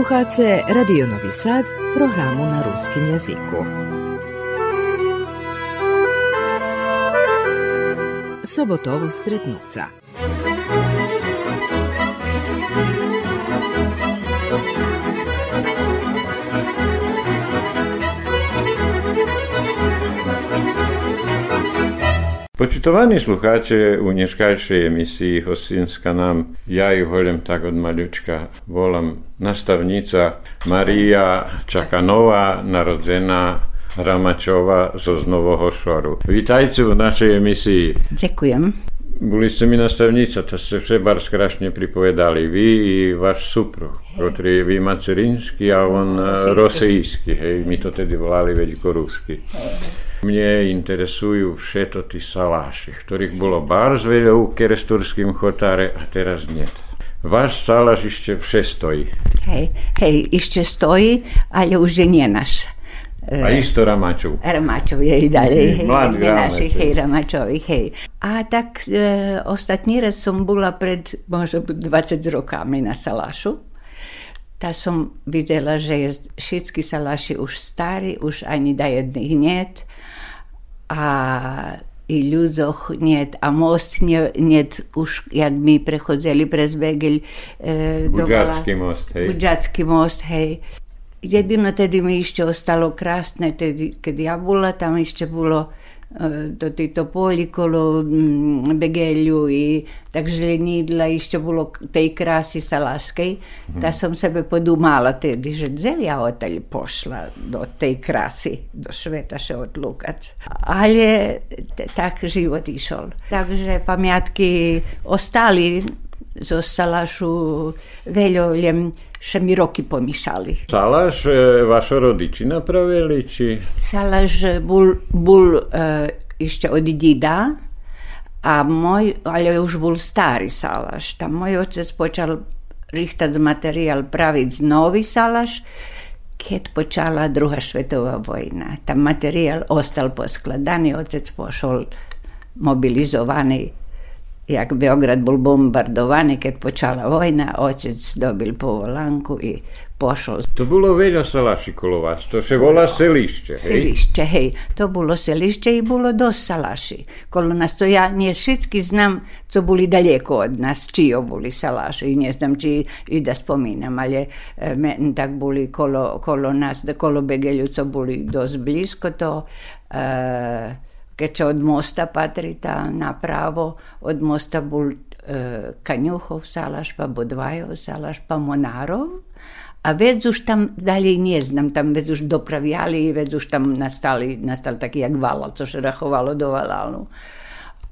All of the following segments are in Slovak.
Slušate Radio Novi Sad, programu na ruskim jeziku. Sobotovo stretnuca. Počutovaní slucháče u dneškajšej emisii Hostinska nám, ja ju hoľem tak od maľučka, volám nastavnica Maria Čakanová, narodzená Ramačova zo Znovoho Šoru. Vítajte v našej emisii. Ďakujem. Boli ste mi nastavnica, to ste všetko skrašne pripovedali. Vy i váš suprug, ktorý vy macerinsky a on rosejský. Hej, my to tedy volali veľkorusky. Hej. Mne interesujú všetko tí saláši, ktorých bolo bardzo veľa u keresturským chotáre a teraz nie. Váš saláš ešte vše stojí. Hej, hej, ešte stojí, ale už je nie náš. A isto Ramačov. Ramačov je i dalej, hej, Mlad hej, našich, hej. A tak e, ostatní raz som bola pred možno 20 rokami na Salášu. Tá som videla, že je všetky Saláši už starí, už ani da jedných niet a i ľudoch niet, a most nie, niet už, jak my prechodzeli prez Begel e, Budžacký most, hej. Budžacký most, hej. Jedino tedy mi ešte ostalo krásne, tedy, keď ja bola, tam ešte bolo to títo poli kolo Begelju i tak žlenidla ešte bolo tej krásy salaškej, mm. tá som sebe podumala tedy, že dzel ja odtaľ pošla do tej krásy, do sveta še odlúkať. Ale tak život išol. Takže pamiatky ostali zo Salašu roky pomýšali. Salaš e, vašo rodiči napravili, či? Salaš bol, bol e, ešte od dida, a moj, ale už bol starý salaš. Tam môj otec počal richtať materiál, praviť nový salaš, keď počala druhá svetová vojna. Tam materiál ostal poskladaný, otec pošol mobilizovaný jak Beograd bol bombardovani, kad počala vojna, očec dobil po volanku i pošao. To bilo veljo salaši kolovac, to se vola selišće, hej? Selišće, hej. To bilo selišće i bilo do salaši. Kolo nas to ja nje šitski znam, to bili daleko od nas, čio bili salaši, ne znam čiji i da spominam, ali e, me, tak bili kolo, kolo nas, da kolo Begelju, co bili dos blisko to. E, keďže od mosta patrí tá napravo, od mosta bol e, Kaňuchov salaš, pa Budvajov salaš, pa Monarov. A vec už tam dalej neznam, tam vec už dopraviali, vec už tam nastali, nastal taký jak valal, co rachovalo do valalu.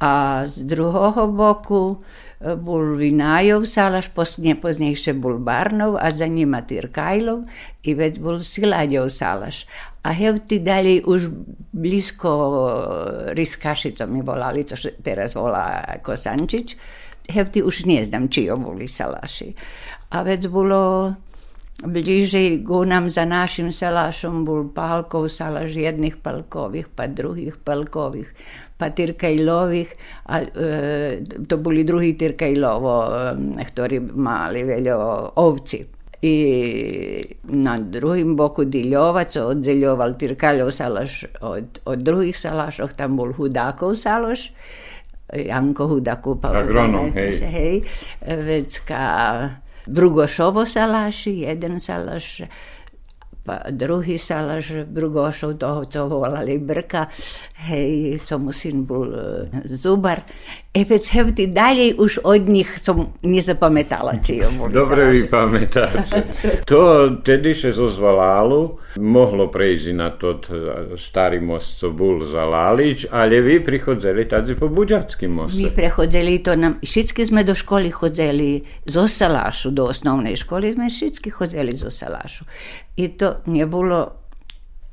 A z druhého boku e, bol Vinajov salaš, nepoznejšie bol Barnov a za nima Tyrkajlov i vec bol Silaďov salaš. A hevti dalej už blisko Riskašico mi volali, co teraz volá Kosančič. Hevti už nie znam, či boli salaši. A vec bolo bližej go nám za našim salašom bol palkov salaš jedných palkových, pa druhých palkových, pa Tyrkajlových. A e, to boli druhý Tyrkajlovo, e, ktorí mali veľa ovci i na drugim boku Diljovac od Zeljoval Tirkaljov salaš od, od drugih salašov, tam bol Hudakov salaš, Janko Hudakov pa Agronom, hej. hej. Vecka drugo šovo salaši, jedan salaš pa druhý salaš Brugošov, toho, co volali Brka, hej, co mu syn bol Zubar. E vec hevty dalej už od nich som nezapamätala, či jo boli Dobre vy pamätáte. to tedy še zo Zvalálu mohlo prejsť na to starý most, co bol za Lálič, ale vy prichodzeli tady po Buďackým moste. My prechodzeli to, nam, všetky sme do školy chodzeli zo Salášu, do osnovnej školy sme všetky chodzeli zo Salášu. I to nebolo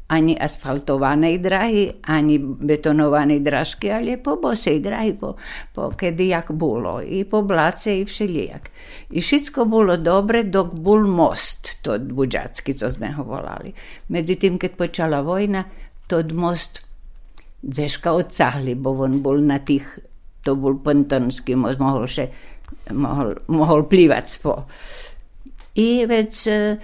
ani asfaltovanej drahy, ani betonovanej dražky, ale po bosej drahy, po, po kedy jak bolo. I po blace, i všelijak. I všetko bolo dobre, dok bol most, to buđacký, co sme ho volali. Tým, keď počala vojna, to most Zeška odsahli, bo on bol na tých, to bol pontonský most, mohol, še, mohol, mohol plývať po I već sme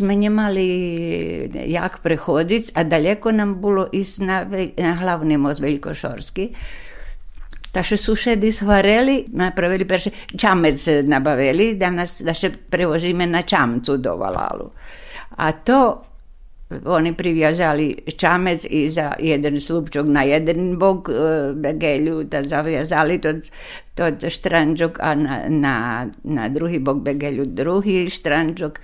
nemali jak prehoditi, a daleko nam bilo is na, na hlavni most Veljkošorski. Ta še sušedi shvareli, napravili prše čamec nabavili, da, nas, da še prevožime na čamcu do Valalu. A to oni privjazali čamec i za jedan slupčog na jedan bok begelju, da zavjazali to, to štranđog, a na, na, na drugi bok begelju drugi štranđog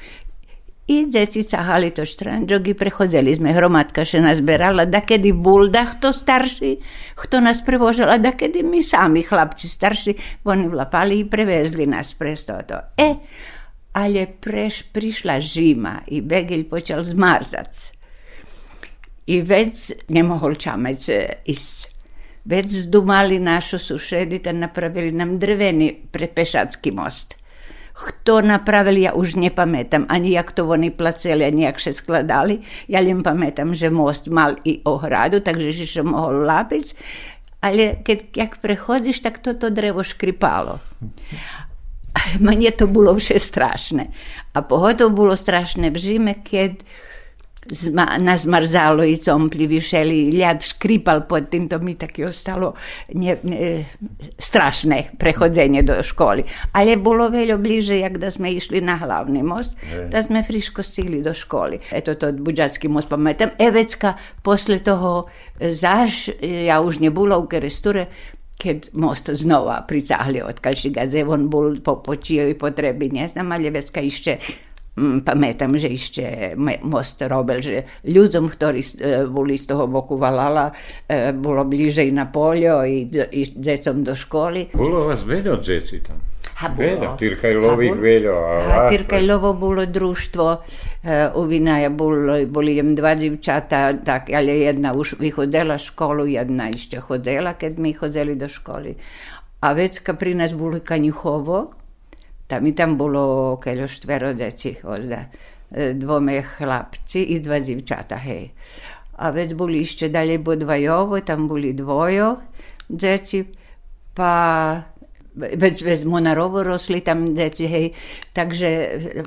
i deci cahali to štranđog i prehodzeli sme. Hromadka še nás berala, da kedy bulda, kto starší, kto nás prevožala, da kedy my sami, chlapci starší, oni vlapali i prevezli nás presto to. E, ale preš prišla žima i Begelj počal zmarzac. I već ne mohol čamec ísť. Već zdumali našo sušedit a napravili nam drveni prepešacký most. Kto napravili, ja už nepamätám, ani jak to oni placeli, ani jak še skladali. Ja len pamätám, že most mal i ohradu, takže si mohol lápiť. Ale keď jak prechodíš, tak toto drevo škripalo. Mne to bolo vše strašné. A pogotovo bolo strašné v Žime, keď nazmarzalo i compli vyšeli, ľad škripal pod tým, to mi taky ostalo ne, ne, strašné prechodzenie do školy. Ale bolo veľa bliže, jak da sme išli na hlavný most, da sme friško stigli do školy. Eto to Budžacký most pamätám. Evecka posle toho zaž, ja už nebola u Keresture, keď most znova pricahli od Kalšigadze, on bol po, po čijoj potrebi, ne znam, ali Evecka Mm, pamätám, že ešte most robil, že ľuďom, ktorí e, boli z toho boku Valala, e, bolo bližej na poľo i, i decom do školy. Bolo vás veľa deti tam? Ha, bolo. Tyrkajlových veľa. A Tyrkajlovo bolo družstvo, uh, u Vinaja bol, boli jem dva divčata, tak, ale jedna už vychodila školu, jedna ešte chodila, keď my chodili do školy. A vecka pri nás boli Kaňuchovo, tam i tam bolo keľo štvero deci, ozda. Dvome chlapci i dva dzivčata, hej. A već boli ešte dalej bo dvajovo, tam boli dvojo deci, pa već, već Monarovo rosli tam deci, hej. Takže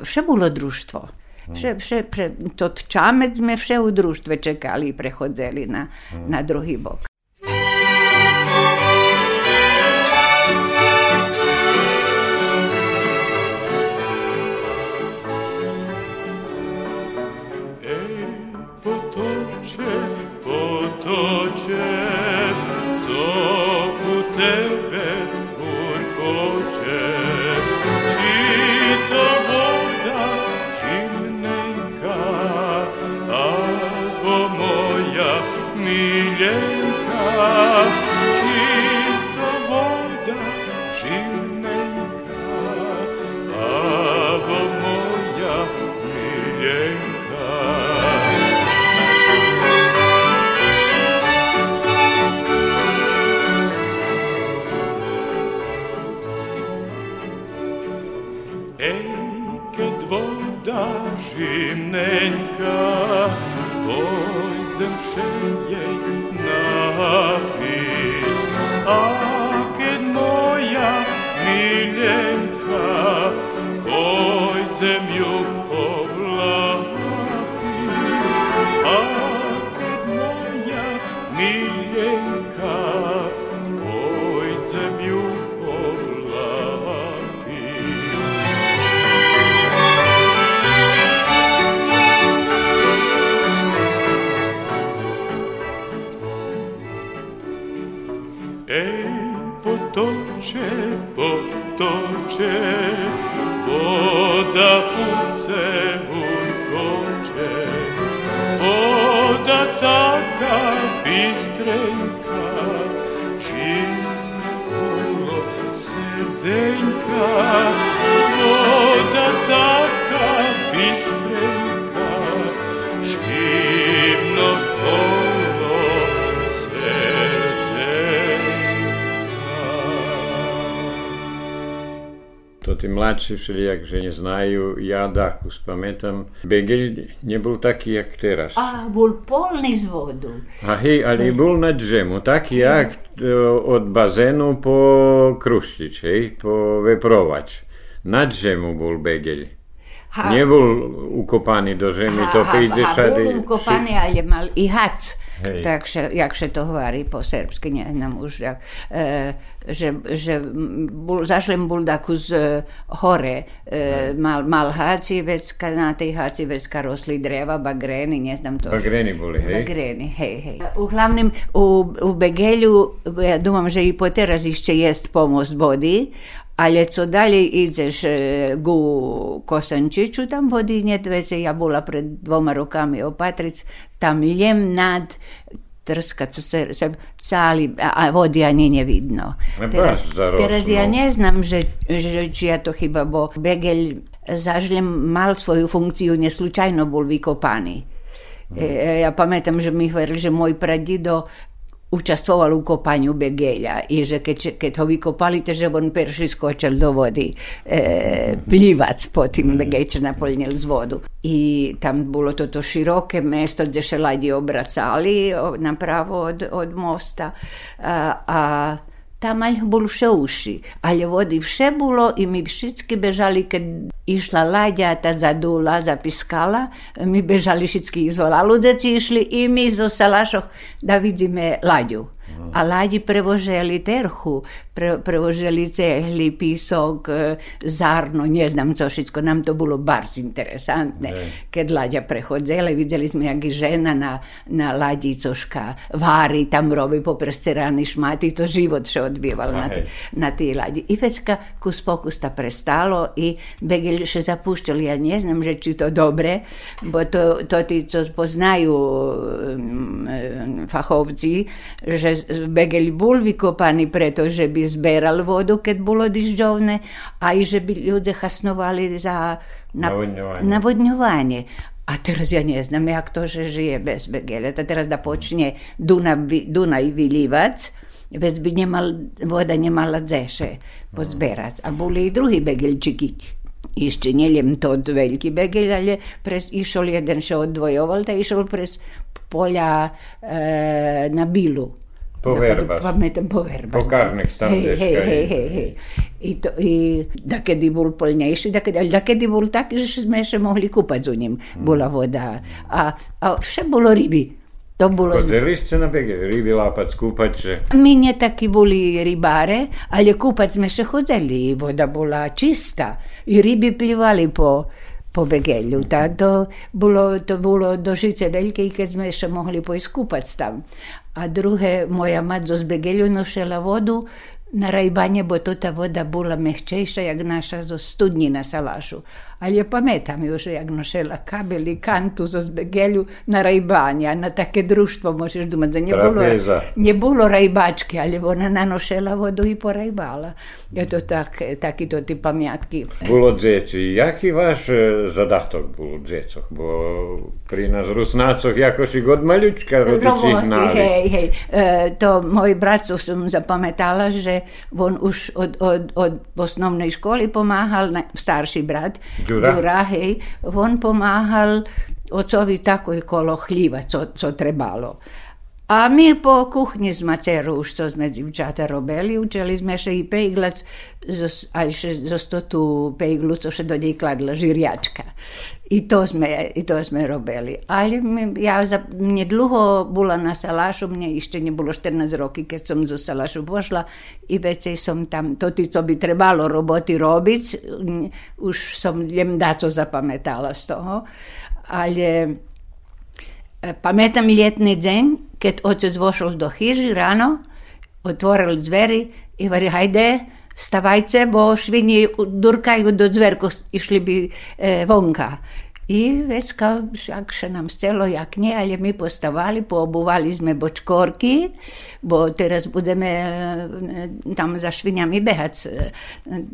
vše bolo družstvo. Vše, vše, vše, to čamec sme vše u družstve čekali i prechodzeli na, na druhý bok. Ej, potoče, potoče, voda puce ujkoče, voda taka bistrenka, žina kolo srdenka, voda taka mladší všelijak, že neznajú. Ja Dakus pamätám. Begeľ nebol taký, jak teraz. A, bol polný z vodu. A hej, ale bol na džemu. Taký, jak od bazénu po Kruštič, hej, po Veprovač. Na džemu bol Begeľ. Ha, nie ból ukopany do zemi, ha, to ha, ide ha, sad... Ha, ukopany, ali je mal i hac, Hej. še, jak se to hovorí po srpski, ne znam už, jak, e, že, že bul, zašlem buldaku z e, hore, e, mal, mal haci, već kad na tej haci već ka rosli dreva, bagreni, ne znam to. Bagreni boli, hej? Bagreni, hej, hej. Uglavnom, u, u Begelju, ja dumam, že i po teraz išće jest pomost bodi, ale co dalej idziesz gu Kosančiću, tam vody net vece, ja bola pred dvoma rokami opatric, tam ljem nad trska, co se, se cali, a, a vody ani nevidno. Teraz, teraz ja ne znam, že, že, čija to chyba, bo Begelj zažljem mal svoju funkciju, neslučajno bol vykopani. E, ja pamätam, že mi hovorili, že môj pradido učestvoval u kopanju Begelja i že keď, keď ho vykopali, že on perši skočil do vody e, plivac po tim Begejče napoljnil z vodu. I tam bilo toto široke mesto gdje se ladi obracali napravo od, od mosta. A, a tam bol vše uši, ale vody vše bolo i my všetky bežali, keď išla laďa, ta zadula, zapiskala, my bežali všetky izvola. Ľudia išli i my zo Salašoch da vidíme laďu. A ladi prevoželi terhu, pre, prevoželi cehli, písok, e, zárno, ne znam co všetko. Nám to bolo bars interesantné. Ne. Keď laďa prechodzela, videli sme, jak žena na, na ladi coška vári, tam robí popres cerany šmaty, to život še odbieval na, na tej ladi. I vecka kus pokus ta prestalo i Begel še zapuštili, ja ne znam, že či to dobre, bo to, to tí, co poznajú um, fachovci, že Begel bol vykopaný, pretože by zberal vodu, keď bolo dižďovné, aj že by ľudia chasnovali za navodňovanie. navodňovanie. A teraz ja neznam, jak to, že žije bez Begele. To teraz da počne Dunaj, Dunaj vylívať, veď by nemal, voda nemala dzeše pozberať. A boli i drugi Begelčiki. Ešte neljem to od veľký begel, ale pres, išol jeden še odvojoval, da išol pres polja e, na Bilu. Po verbas. Pamätám po verbas. Po karnych tam hej, hej, hej, hej, hej. I, to, I dakedy bol plnejší, dakedy, ale dakedy bol taký, že sme ešte mohli kúpať u ním. Hmm. Bola voda. A, a vše bolo ryby. To bolo... Chodili ste na bege, ryby lápať, skúpať, že... My nie takí boli rybáre, ale kúpať sme še chodili. Voda bola čistá. I ryby plivali po, pobegelju. Da, to, bilo, to bilo do žice velike i kad smo še mogli poiskupati tam. A druge, moja mat z begelju nošela vodu, na rajbanje bo to ta voda bila mehčejša, jak naša z studnji na salašu. ali je pametam još jagno šela kabel i kantu za zbegelju na rajbanja, na take društvo možeš doma, da nje bilo, nje bilo rajbačke, ali ona nanošela vodu i porajbala. Eto tak, taki to ti pamjatki. Bilo djeci, jaki vaš e, zadatak bilo djecog? Bo pri nas rusnacoh jakoš i god maljučka rodiči znali. Hej, hej, e, to moj bracu sam zapametala, že on už od, od, od, od osnovnej školi pomahal, starši brat, Ďura. Ďura, hej, on pomáhal ocovi tako i kolo chljiva, co, co trebalo. A mi po kuchni z maceru, što sme dzivčata robili, učili sme še i pejglac, ali še zosto tu pejglu, co še do njej kladla žirjačka. I to sme, i to sme robili. Ali ja za, mne dlho bola na Salašu, mne ešte nebolo 14 roky, keď som zo Salašu pošla i vecej som tam, to ty, co by trebalo roboty robiť, už som jem daco zapamätala z toho. Ale pamätam ljetni deň, keď otec vošol do chyži ráno, otvoril dveri i hovorí, hajde, stavajte, bo švini durkajú do dverku, išli by e, vonka. I vecka, jak še nám stelo, jak nie, ale my postavali, poobuvali sme bočkorky, bo teraz budeme e, tam za šviniami behať. E,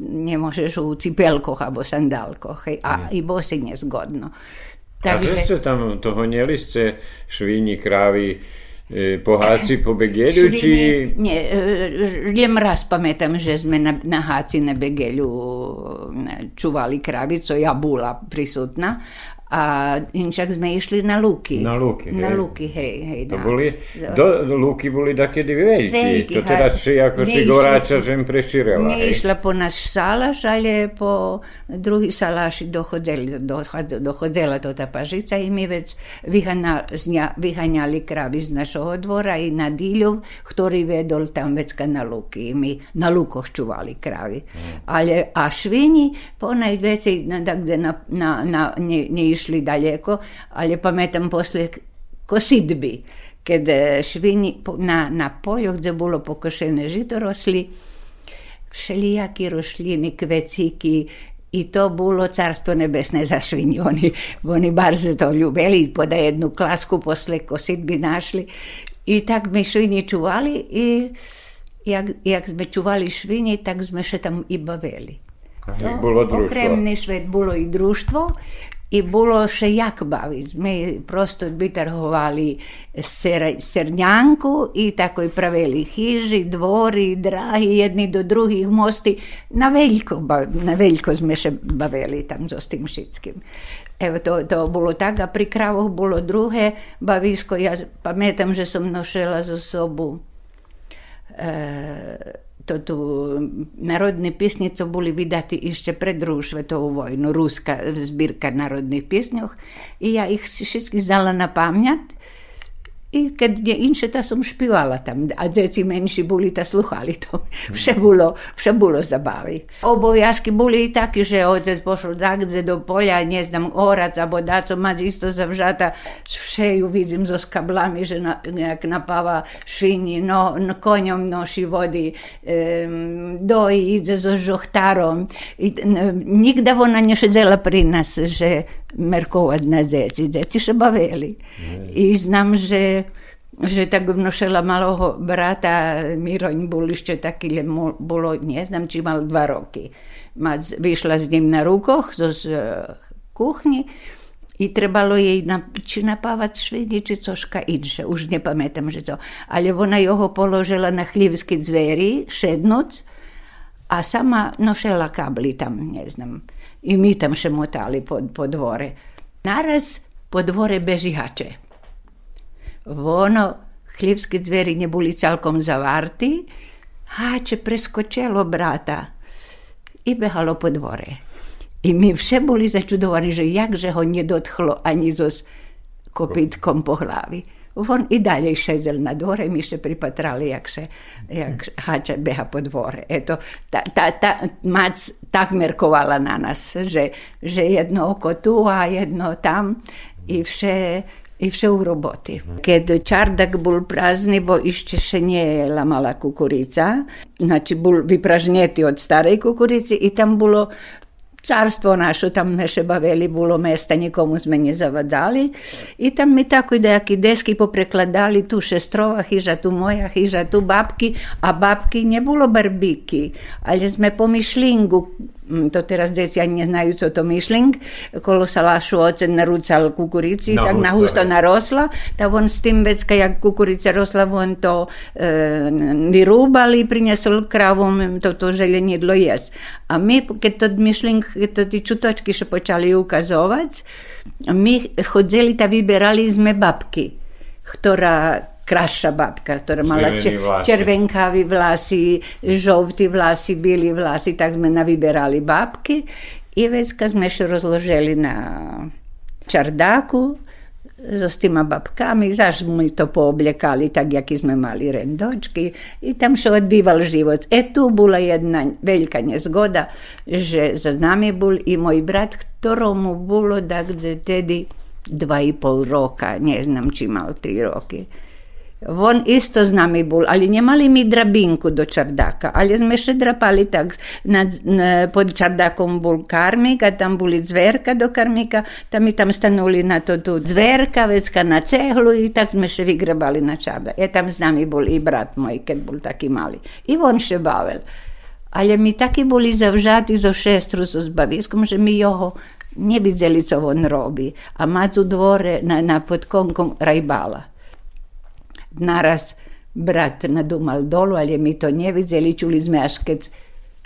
nemôžeš u cipelkoch alebo sandálkoch. A i bosi nezgodno. Takže... A ste tam toho neli ste švíni, krávy, poháci po Begeliu, či... Nie, len raz pamätám, že sme na, na háci na Begeliu čuvali kravicu, ja bola prisutná, a inčak sme išli na lúky. Na lúky, hej. Na lúky, hej. hej to na, boli, do, lúky boli takedy veľké. veľké to teda si ako si goráča žem preširela. Neišla po náš salaš, ale po druhý salaš dochodela, dochodela to tá pažica i my vec vyhaňali kravy z našho dvora i na Díľov, ktorý vedol tam vecka na lúky. My na lúkoch čuvali kravy. Hmm. Ale, a švini ponajvecej, na, na, na, na, ne, ne išli daleko, ali pa me там после коситби, къде швини на, на полях, где було покошене жито росли, všelijaкі рослини, квеціки, i to bilo carstvo nebesne za svinje. Oni, oni bar se to ljubeli, pa da jednu klasku posle kosidbi našli. I tak mi svinji čuvali i jak, jak sme čuvali svinji, tak sme še tam i bavili. To, okrem Nešved bilo i društvo, i bilo še jak baviti. Mi prosto vytrhovali ser, sernjanku i tako i pravili hiži, dvori, drahi, jedni do drugih mosti. Na veljko, ba- na veljko sme še bavili tam s tim šitskim. Evo, to, to bolo tak, a pri kravoch bolo druhé bavisko. Ja pamätam, že som nošela zo sobu e, to tu narodne pjesnje co boli vydati ešte pred druhú svetovú vojnu, ruska zbirka narodných pjesňoch i ja ich všetky znala na pamäť i keď nie inše, ta som špivala tam, a deci menší boli, ta sluchali to. Vše bolo, vše bolo zabavi. Obovязки boli i taki, že otec pošao dagdje do polja, ne znam, orac, abo daco, mać isto zavžata, vše ju vidim zo skablami, že na, jak napava švinji, no, no, konjom noši vodi, em, doji, ide zo žohtarom. I, n, nigda ona nie siedzela pri nas, že merkovať na deci. Deci še bavili. I znam, že že tak nošela malého brata, Miroň bol ešte taký, le bolo, nie znam, či mal dva roky. Mať, vyšla s ním na rukoch zo z e, kuchni i trebalo jej na, či napávať švini, či coška inše, už nepamätám, že to. Ale ona jeho položila na chlívsky dveri, šednúc, a sama nošela kabli tam, ne znam. I mi tam šemotali po, po dvore. Naraz po dvore beži hače. Ono, chlívske dveri neboli celkom zavarti, hače preskočilo brata i behalo po dvore. I mi vše boli začudovani, že jakže ho nie dotklo ani zo s kopitkom po hlavi. On i dalje šedzel na dvore, mi še pripatrali, jak, še, jak hača beha po dvore. Eto, ta, ta, ta mac tak merkovala na nas, že, že jedno oko tu, a jedno tam i vše, i vše u roboti. Keď čardak bol prázdny, bo ešte še nie jela mala kukurica, znači bol vypražnjeti od starej kukurici i tam bolo carstvo našo, tam me še bavili, bilo mesta, nikomu sme ne zavadzali. I tam mi tako i dejaki deski poprekladali, tu šestrova hiža, tu moja hiža, tu babki, a babki ne bilo barbiki, ali sme po mišlingu, to teraz deci ani ne znaju co to mišling, kolo salašu ocen narucal kukurici, Na tak na husto, narosla, da on s tim već jak kukurica rosla, on to e, vyrúbali, prinesol kravom, to, to željenidlo jes. A mi, keď to mišling, keď to ti čutočky še počali ukazovať, mi chodzeli ta vyberali sme babky, ktorá kraša babka, mala Červený če, vlasy. červenkavi vlasy, žovti vlasy, bili vlasy, tak sme navyberali babky i već kad sme še rozložili na čardaku s tima babkami, zaš mi to pooblekali tak, jaki sme mali rendočki i tam še odbival život. E tu bula jedna veljka nezgoda, že za nami bol i moj brat, ktoromu bolo da gde tedy dva i pol roka, ne znam či mal tri roky. On isto z nami bol, ali nemali mi drabinku do čardaka, ali sme še drapali tak, nad, n, pod čardakom bol karmik, a tam boli zverka do karmika, tam mi tam stanuli na to tu zverka, vecka na cehlu i tak sme še vygrebali na čardak. Je tam z nami bol i brat moj, keď bol taký malý. I on še bavil. Ale mi taki boli zavžati zo šestru so zbaviskom, že mi jeho nevideli, co on robi. A macu dvore na, na pod konkom rajbala naraz brat nadumal dolu, ali mi to ne vidjeli, čuli sme až keď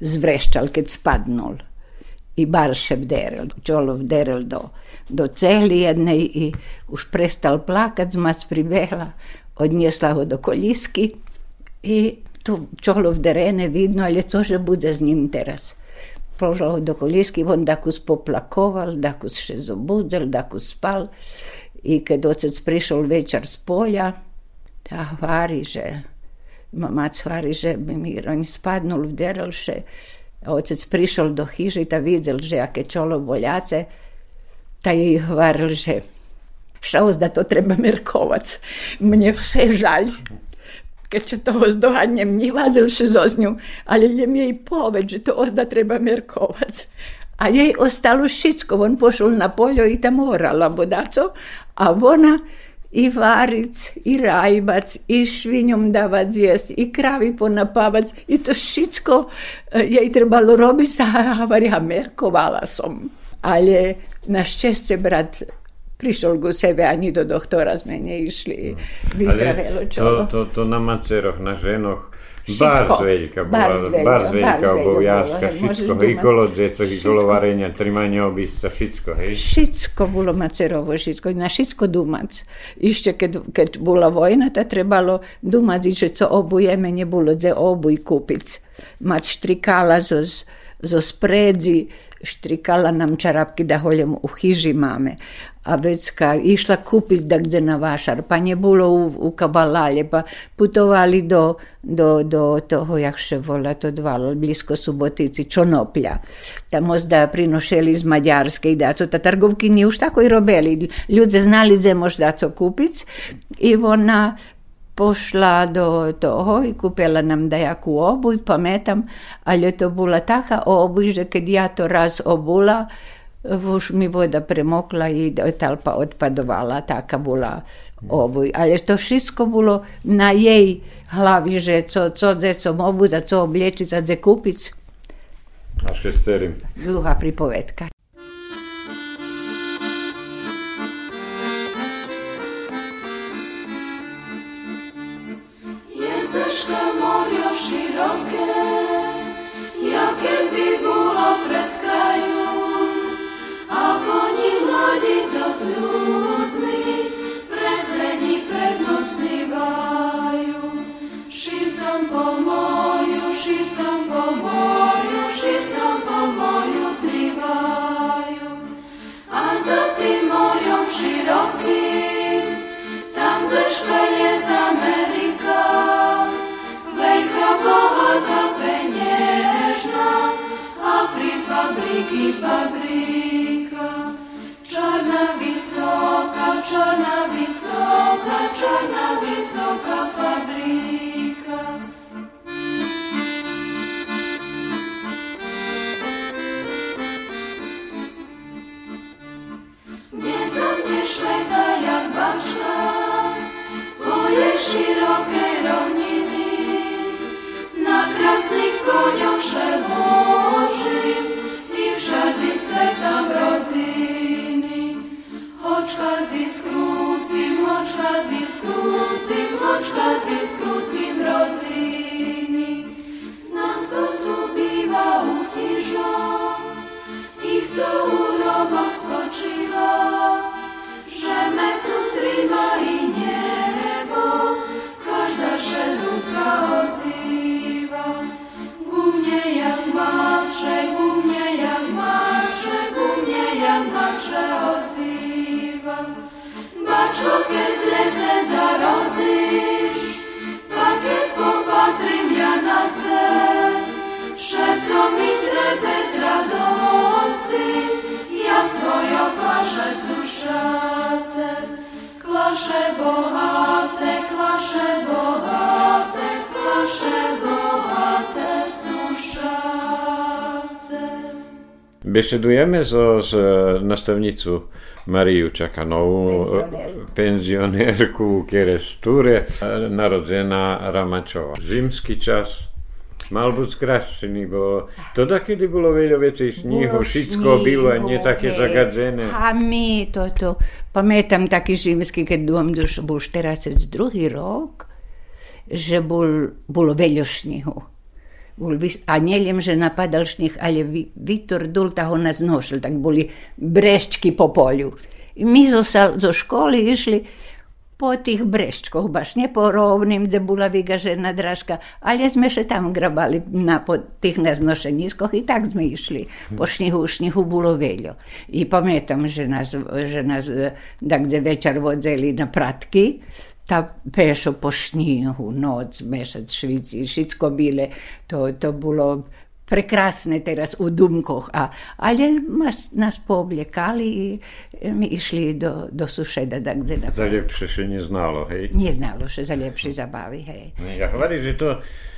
zvreščal, keď spadnul. I bar še vderel, čolo vderel do do cehli jednej i už prestal plakať, zmac pribehla, odniesla ho do kolisky i tu čolo v derene vidno, ali cože bude s njim teraz. Položila ho do kolisky, on dakus poplakoval, dakus še zobudzel, dakus spal. I kad ocec prišol večer z polja, ta hvari, že mac hvari, že bi mi oni spadnul v derelše. Otec prišol do hiže, ta videl, že aké čolo boljace, ta jej hvaril, že šaus da to treba merkovac. Mne vse žalj. Keď toho zdohadnem, nevádzal še zo ňu, ale jem jej povedz, že to ozda treba merkovac. A jej ostalo všetko. On pošol na poljo i tam orala bodaco, a ona i varic, i rajbac, i švinjom davac jes, i kravi ponapavac, i to všetko jej trebalo robiť sa, a merkovala som. Ale našťastie brat prišiel ku sebe, ani do doktora sme neišli. Vyzdravelo čo. To, to, to na maceroch, na ženoch, Barzveljka bola, barzveljka oboviačka, všetko, i kolo dzeco, i kolo varenia, trimanie obisca, všetko, hej? Všetko bolo macerovo, všetko, na všetko dumac. Ešte keď, keď bola vojna, to trebalo dumať, že co obujeme, nebolo dze obuj kúpiť. Mať štrikala zo, zo spredzi, štrikala nam čarapky da holjom u hiži mame. A već ka išla kupit da gde na vašar, pa nje bilo u, u kabalalje, pa putovali do, do, do toho, jak še vola to dvalo, blisko Subotici, Čonoplja. Tamo da prinošeli iz Mađarske i da to ta trgovkinji už tako i robeli. Ljudze znali gde možda co kupit i ona pošla do toho i kupila nam dajaku obuj, pametam, ali je to bila taka obuj, že kad ja to raz obula, už mi voda premokla i talpa odpadovala, taka bila obuj. Ali to všetko bilo na jej hlavi, že co, co decom obuza, co oblječiť, a dze kupiť. Až keď Dlhá pripovedka. Besedujeme so, s nastavnicu Mariju Čakanovú, penzionérku Keresture, narodzená Ramačova. Zimský čas mal byť skrašený, bo to kedy bolo veľa vecí, sníhu, všetko bylo nie také zagadzené. A my toto, pamätám taký zimský, keď dom bol 42. rok, že bol, bolo veľa sníhu a neljem, že napadal šnih, ali je vitor dul, ho nas tak boli breščki po polju. I mi zo, zo školi išli po tih breščkoh, baš ne po rovnim, gdje bula vygažena dražka, ali sme še tam grabali na po tih neznošeniskoh i tak sme išli. Po šnihu, šnihu bilo veljo. I pametam, že nas, že nas da gdje večer vodzeli na pratki, ta pešo po šnihu, noc, mešac švici, šicko bile, to, to bilo prekrasne teraz u Dumkoh, a, ali nas, nas pooblekali i mi išli do, do sušeda da na... Za ljepše še nije znalo, hej? Nije znalo še za ljepši zabavi, hej. Ja hovorí, že to E,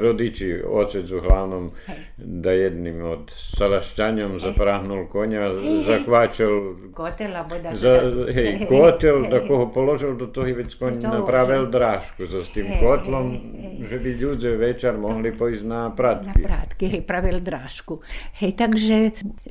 rodiči, otec uglavnom, da jednim od salašćanjom zaprahnul konja, zakvačal kotel, boda, za, hej, kotel, da koho položil do toho već konj napravil drašku za s tim kotlom, že bi ľudze večer mohli pojsť na pratky. Na pratky, hej, pravil drašku. Hej, takže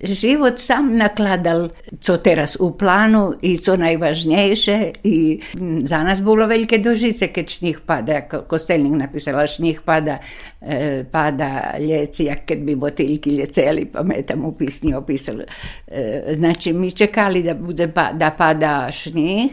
život sam nakladal, co teraz u plánu i co najvažnejšie i za nás bolo veľké dožice, keď šnih pada, ako kostelník napísala, šnih pada pada, e, pada ljeci, jak kad bi botiljki ljeceli, pa me tam u pisnji opisali. E, znači, mi čekali da, bude, pa, da pada šnih,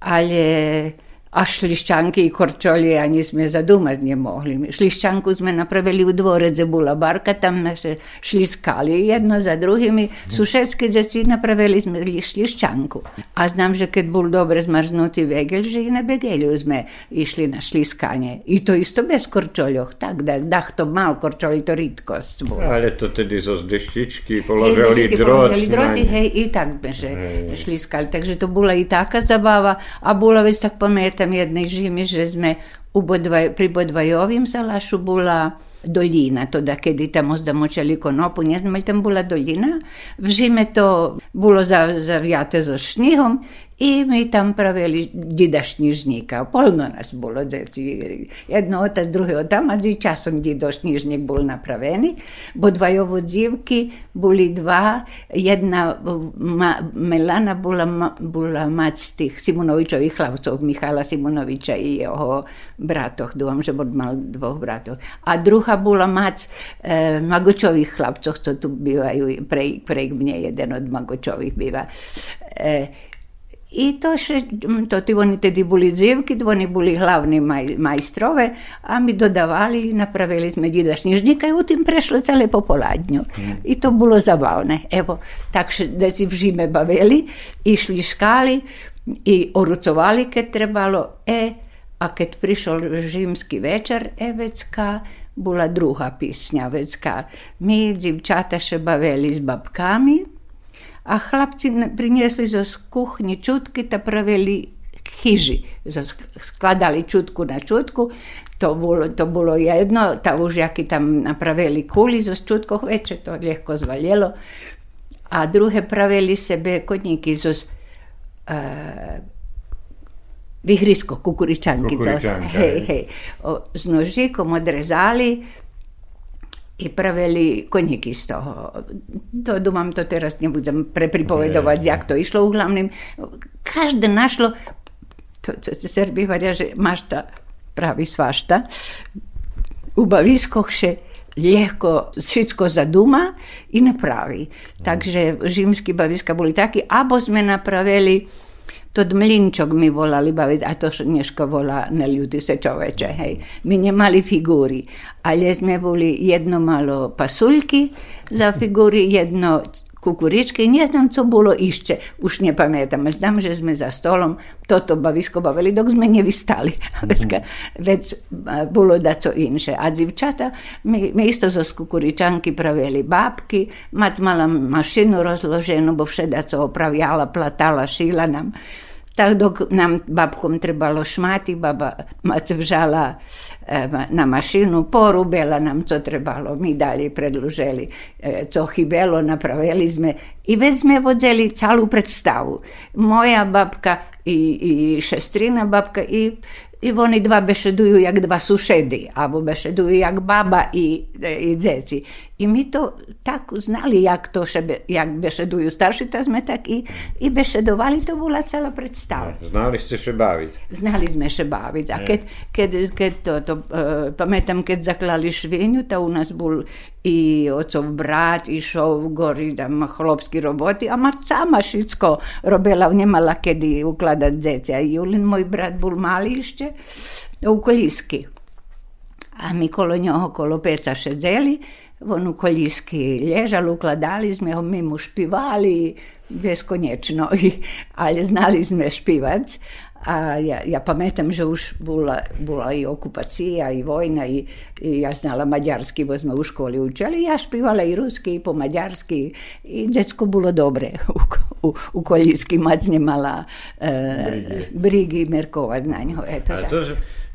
ali a šliščanki i korčolje, a nismo zadumati nije mogli. Šliščanku smo napravili u dvorec, gdje bula barka, tam se šliskali jedno za drugimi. Sušetske djeci napravili smo šliščanku. A znam, že kad bol dobre zmrznuti vegel, že i na begelju sme išli na šliskanje. I to isto bez korčoljoh, tak da, dah to mal korčolj, to ritkost bol. Ale to tedy zo zdeštički položili drot. Položili droti, hej, i tak sme šliskali. Takže to bola i taka zabava, a bola već tak pamätam, pamiętam jednej zimy, że sme u Bodvaj, pri Bodvajovim salašu bola doljina, to da kedy tamo zdamočali konopu, ne znam, ali tam bola doljina. V zime to bilo zavjate za šnihom i mi tam pravili dida šnižnika. Polno nas bilo deci. Jedno otac, drugi otamac i časom dido bol napraveni. Bo dvajovo dzivki boli dva. Jedna ma, Melana bola, bola mac tih Simonovičovih hlavcov, Mihala Simonoviča i jeho bratoh. Dúfam, že bol mal dvoch bratov. A druhá bola mac e, Magočových chlapcov, co tu bývajú, prej, prej mne jeden od Magočových býva. E, i to še, to ti oni tedi boli dzivki, oni boli glavni maj, majstrove, a mi dodavali i napravili smo dida šnižnika i u tim prešlo cele popoladnju. Mm. I to bilo zabavne. Evo, tak da si v žime bavili, išli škali i orucovali kad trebalo, e, a kad prišol žimski večer, e, vecka, bila druga pisnja, vecka. Mi, dzivčata, še bavili s babkami, a chlapci priniesli zo kuchni čutky, ta pravili chyži. Skladali čutku na čutku, to bolo, to bolo jedno, ta užjaky tam napravili kuli zo čutkoh veče, to ľahko zvaljelo. A druhé pravili sebe kodníky zo uh, vyhrisko, kukuričanky. Kukuričanka, hej, hej. O, s nožikom odrezali, i pravili konjik iz toho. To dumam, to teraz ne budem prepripovedovať, jak to išlo uglavnom. Každé našlo, to, co se Srbi hovoria, že mašta pravi svašta, u baviskoh še ľahko všetko zaduma i napravi. Takže žimski baviska boli takí, abo sme napravili Tod mlinčok mi volali baviť, a to dneško volá na ľudí se čoveče, hej. My nemali figúry, ale sme boli jedno malo pasulky za figúry, jedno kukuričky, nie znam co bolo ešte, už ne pamätam, znam, že sme za stolom toto bavisko bavili, dok sme nevystali. Mm. Vec bolo da co inše. A dzivčata, my, my isto zo kukuričanky pravili bábky, mať mala mašinu rozloženú, bo všeda co opravjala, platala, šila nam. Tak dok nam babkom trebalo šmati, baba mac vžala e, na mašinu, porubela nam co trebalo, mi dalje predluželi e, co hibelo, napravili sme i već sme vodzeli calu predstavu. Moja babka i, i šestrina babka i i oni dva bešeduju jak dva sušedi, abo bešeduju jak baba i, i dzeci. I mi to tak znali, jak to šebe, jak bešedujú starší, tak sme tak i, i bešedovali, to bola celá predstava. Znali ste sa baviť. Znali sme sa baviť. A keď, keď, keď to, to uh, pamätám, keď zaklali švinju, to u nás bol i ocov brat išao gori tam chlopski roboti, a ma sama šitsko robila, nemala kedy ukladat dzeca. I Julin, moj brat, bol mali ešte u Koljiski. A mi kolo njoho, kolo peca šedzeli, on u Koljiski ležal, ukladali sme mi mu špivali beskonečno, ali znali sme špivac. A ja, ja pamätam, že už bola, bola i okupacija i vojna i, i ja znala mađarski, bo sme u školi učili. Ja špivala i ruski i po mađarski i djecko bilo dobre u, u, u Koljski. Mac nemala e, brigi Merkova na njo. Eto, A da. to,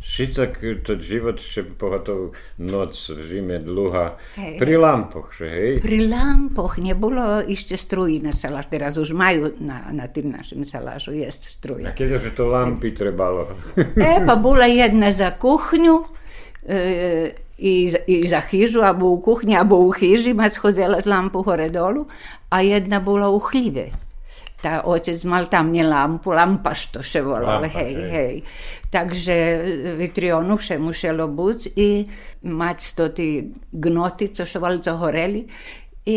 že Šicak, to život še pogotovo noc v zime dlhá. Hej. Pri lampoch, že hej? Pri lampoch nie bolo ešte struji na salaš. Teraz už majú na, na tým našim salašu, jest A struja. keďže to lampy trebalo. E, pa bola jedna za kuchnju e, i, za- i za hižu, abo u kuhnji, abo u hiži, mac chodzela z lampu hore dolu, a jedna bola u hljive. Ta otec mal tam nie lampu, lampa što še volal, Lampa, hej, hej. hej. Takže vitrionu še muselo buc i mać to ti gnoti, co še valco horeli. I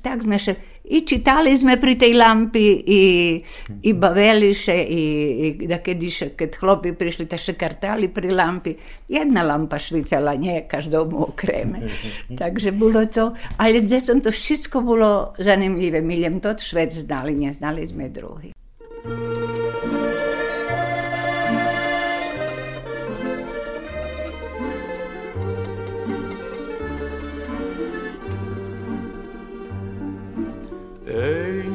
tak sme še, i čitali sme pri tej lampi i, i baveli še i, i da kad iše, kad hlopi prišli, ta še kartali pri lampi. Jedna lampa švicala, nie každomu okreme. Takže bilo to, ali gdje sam to všetko bilo zanimljive. Miljem to švec znali, nie znali sme drugi. Ej, nie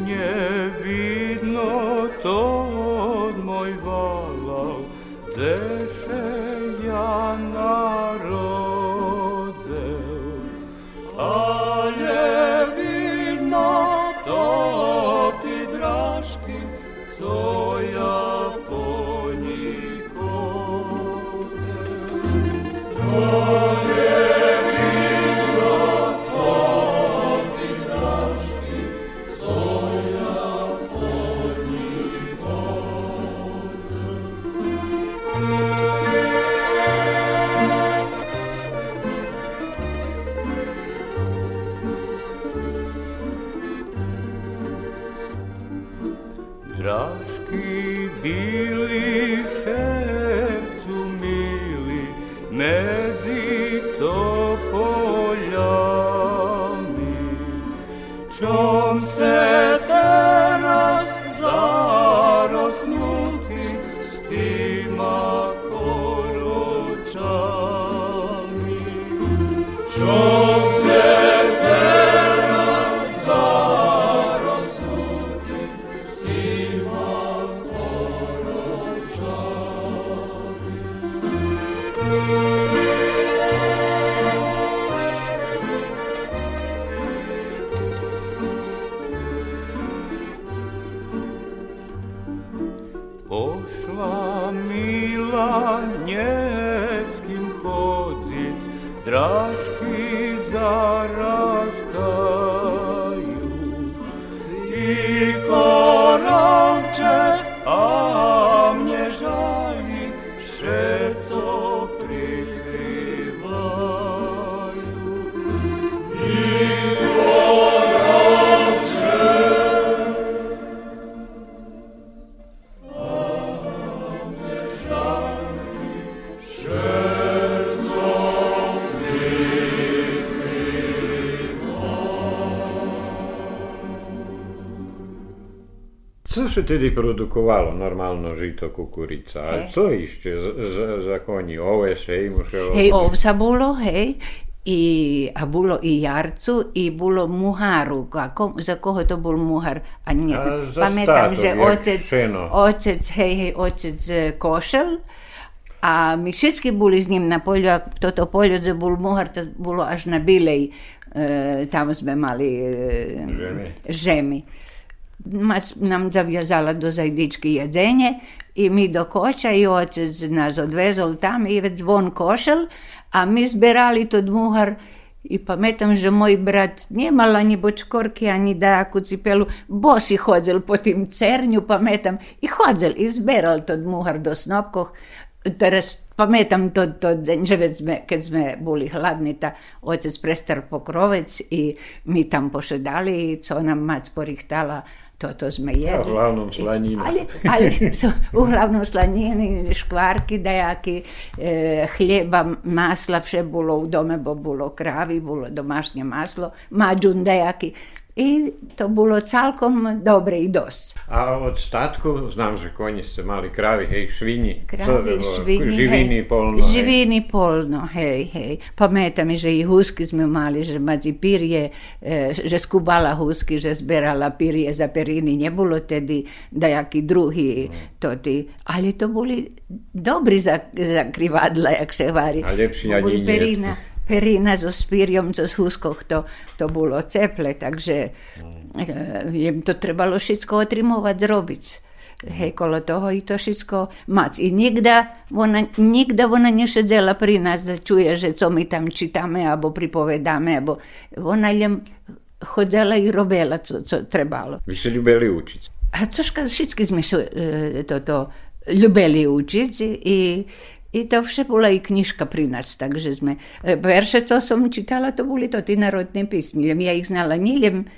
Się tedy produkovalo? Normalno žito, kukurica. A Hej. co ešte za, za, za koni? Oves, hej, muselo... Hej, ovsa bolo, hej, i, a bolo i jarcu, i bolo muharu. A ko, za koho to bol muhar? A nie A za státu, že otec, otec, hej, hej, otec e, košel, a my všetky boli s ním na polju, a toto polje, že bol muhar, to bolo až na Bilej, e, tam sme mali e, Žemi. žemi. Mac nam zawiązala do zajdički jedzenje i mi do koća i otec nas odvezol tam i već zvon košel, a mi zberali to dmuhar I pametam, že moj brat niemal ani bočkorki, ani dajaku cipelu, bosi hodzel po tim cernju, pametam, i hodzel, i zberal to muhar do snopkoh. Teraz pametam to, to že već sme, keď sme boli hladni, ta otec prestar pokrovec i mi tam pošedali, co nam mac porihtala, toto sme jedli. A v hlavnom slanine. Ali, ali su uglavnom slanine, škvarki dajaki, e, hljeba, masla, vše bilo u dome, bo bilo kravi, bilo domašnje maslo, mađun dajaki. I to bolo celkom dobre i dosť. A od statku, znam, že konji ste mali kravi, hej, švini. Kravi, to, švini, živini hej. polno. Živini polno, hej, hej. Pamätam, že i husky sme mali, že medzi pirje, e, že skubala husky, že zberala pirje za periny. Nebolo tedy dajaký druhý toti. Ale to boli dobrí za, za krivadla, jak se vari. A ani Boli nie. Perina, so spírjom, co z huskoch, to, to bolo ceple, takže e, jem to trebalo všetko otrimovať, zrobiť. Hej, kolo toho i to všetko mať. I nikda ona, nikda ona nešedzela pri nás da čuje, že co my tam čitame, alebo pripovedáme, alebo ona len chodila i robila, co, co trebalo. Vy ste ľubili učiť. A cožka, všetky sme šo, e, toto ľubili učiť i, i to vše bola i knižka pri nás, takže sme, e, verše, co som čítala, to boli to tí národné písni, len ja ich znala nielen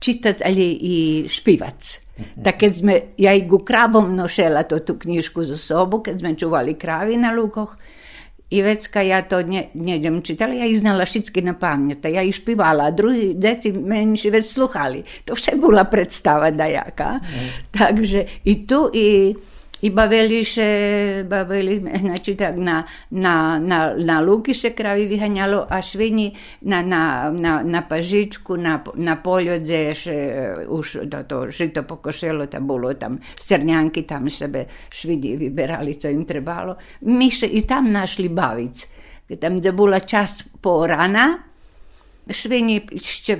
čítať, ale i špívať. Tak keď sme, ja i ku kravom nošela to tú knižku zo sobu, keď sme čuvali krávy na lúkoch, i vecka ja to ne, nedem čítala, ja ich znala všetky na pamäť, ja ich špívala, a druhí deti menší vec sluchali. To vše bola predstava dajaká. Takže i tu, i, i bavili še, bavili, znači tak na, na, na, na luki še kravi vyhaňalo a švini na, na, na, na pažičku, na, na poljodze še už to, to žito pokošelo, tam bolo tam srnjanki, tam sebe švini vyberali, co im trebalo. Mi še i tam našli bavic. Tam, kde bola čas po Švinji ще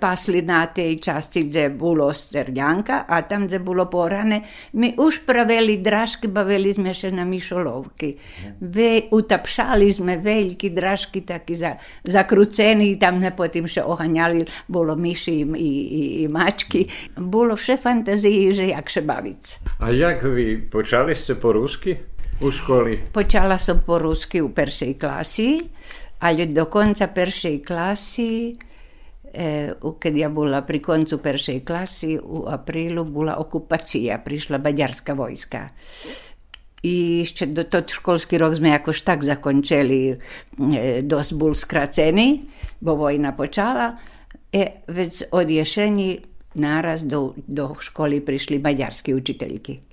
пасли на тій часті, де було стернянка, а там, де було поране, ми уж правили дражки, бавили сме ще на мішоловки. Ве, утапшали сме великі дражки, такі за, закруцені, там не потім ще оганяли, було міші і, і, і мачки. Було все фантазії, же як ще бавиться. А як ви почали це по-русски? У школі? Почала сам по-русски у першій класі. Ali do konca peršej klasi, e, keď ja bola pri koncu peršej klasy, u aprílu bola okupácia, prišla baďarská vojska. I ešte do to školský rok sme akož tak zakončili, e, dosť bol skracený, bo vojna počala. E, veď od jeseni naraz do, do školy prišli maďarské učiteľky.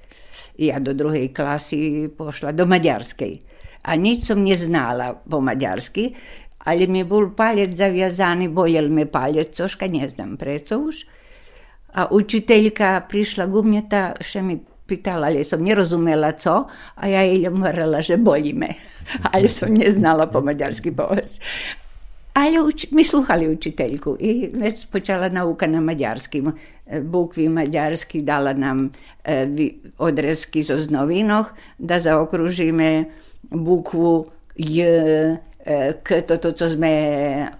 Ja do druhej klasy pošla do maďarskej a nič som neznala po maďarsky, ale mi bol palec zaviazaný, bolel mi palec, cožka neznam preco už. A učiteľka prišla tá še mi pýtala, ale som nerozumela co, a ja jej hovorila, že bolí me. Ale som neznala po maďarsky povedz. Ale uč- my sluchali učiteľku i već počala nauka na maďarskim. Bukvi maďarsky dala nam e, odrezky zo znovinoh, da zaokružíme bukvu J, e, K, to, to co sme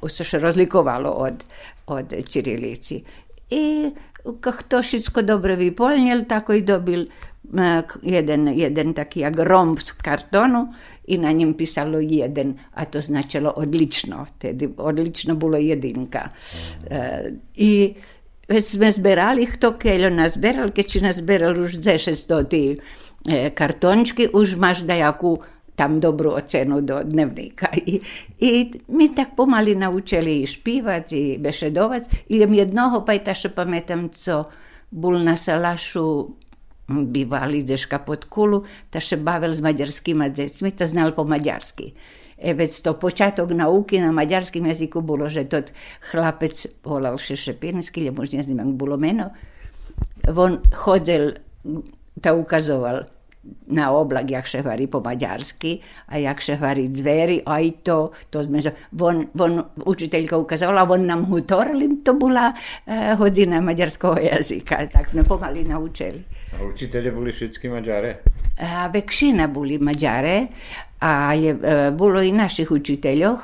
se še razlikovalo od, od čirilici. I kak to všetko dobro vyplnil, tako i dobil e, jedan, jedan taki agrom v kartonu i na njem pisalo jedan, a to značilo odlično, tedy odlično bilo jedinka. Mm. I već sme zberali to keljo nazberal, keď si nazberal už 600 ti kartončki, už maš dajaku tam dobrú ocenu do dnevníka. I, I mi tak pomaly naučili i špívať, i bešedovať. Ilem jednoho pajtaša pamätam, co bol na salašu bývalý deška pod kulu, ta še bavil s maďarskými decmi, ta znal po maďarsky. E veď to počiatok nauky na maďarskom jazyku bolo, že tot chlapec volal še lebo už neznam, jak bolo meno, on chodil, ta ukazoval na oblak, jak še varí po maďarsky a jak še varí zveri, aj to, to sme, von, von učiteľka ukazovala, on nám hutorili, to bola uh, hodina maďarského jazyka, tak sme pomaly naučili. A učiteľe boli všetky Maďare? A väčšina boli Maďare, ale uh, bolo i našich učiteľoch,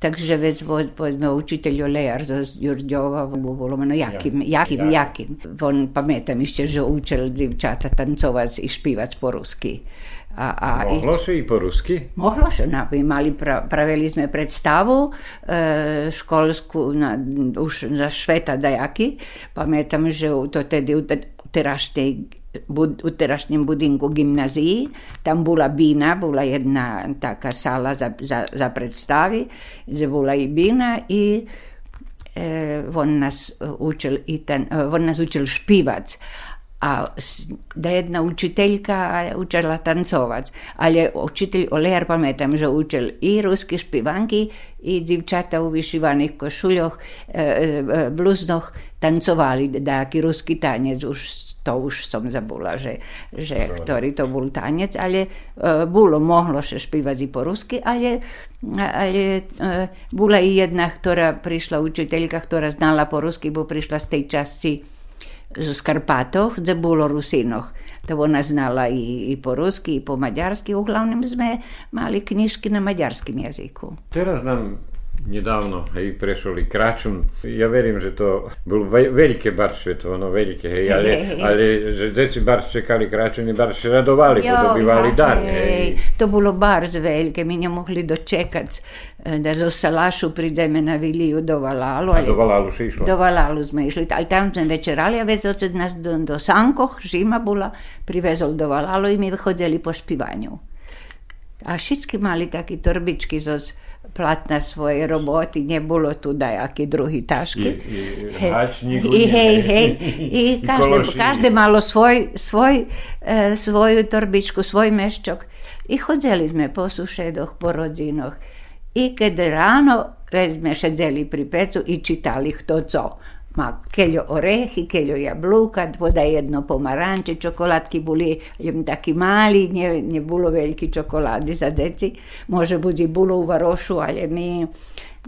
takže već povedzme učitelj Olejar za Jurđova, bolo meno Jakim, Jakim, Jakim. On pametam išće, že učil divčata tancovac i špivac po ruski. A, a Mohlo se i po rusky? Mohlo se, no, mali, pra, pravili sme predstavu e, školsku na, už za šveta dajaki. Pamätam, že to tedy u teraštej bud, u terašnjem budinku gimnaziji. Tam bula bina, bula jedna taka sala za, za, za predstavi, gdje bula i bina i e, on nas učil i ten, on nas učil špivac a da jedna učiteljka učila tancovati. Ali učitelj Olejar pametam, že učil i ruski špivanki i divčata u vyšivaných košuljoch, e, e, bluznoch tancovali daki ruski tanjec. Už, to už som zabula, že, že ktorý to bol tanec, ale e, bolo, mohlo sa špívať i po rusky, ale, ale bola i jedna, ktorá prišla, učiteľka, ktorá znala po rusky, bo prišla z tej časti z Karpatoh, gdje bilo Rusinoh. Da ona znala i, i po ruski i po mađarski. Uglavnom sme mali knjiški na mađarskim jeziku. Teraz nam nedávno, hej, prešli Kračun. Ja verím, že to bol ve- veľké barše, to ono veľké, hej, ale, hej, hej. ale že deci bar čekali Kračun i bar radovali, jo, podobivali ja, dar, hej. hej. To bolo bar veľké, my nemohli dočekať, e, da zo Salašu prideme na Viliju do Valalu. A do Valalu si išlo? Do Valalu sme išli, ale tam sme večerali a već od nás do, do Sankoh, Žima bola, privezol do Valalu i mi chodili po špivanju. A všetky mali také torbičky zo platna svoje roboti, nie bolo tu dajaké druhý tašky. I, i, hačník, I hej, hej. I každé, každé malo svoj, svoj, e, svoju torbičku, svoj meščok. I chodzeli sme po sušedoch, po rodinoch. I keď ráno sme šedzeli pri pecu i čitali kto co ma keľo orechy, keľo jablúka, voda jedno pomaranče, čokoládky boli takí mali, ne, nebolo veľké čokolády za deci. Môže byť i bolo u varošu, ale my,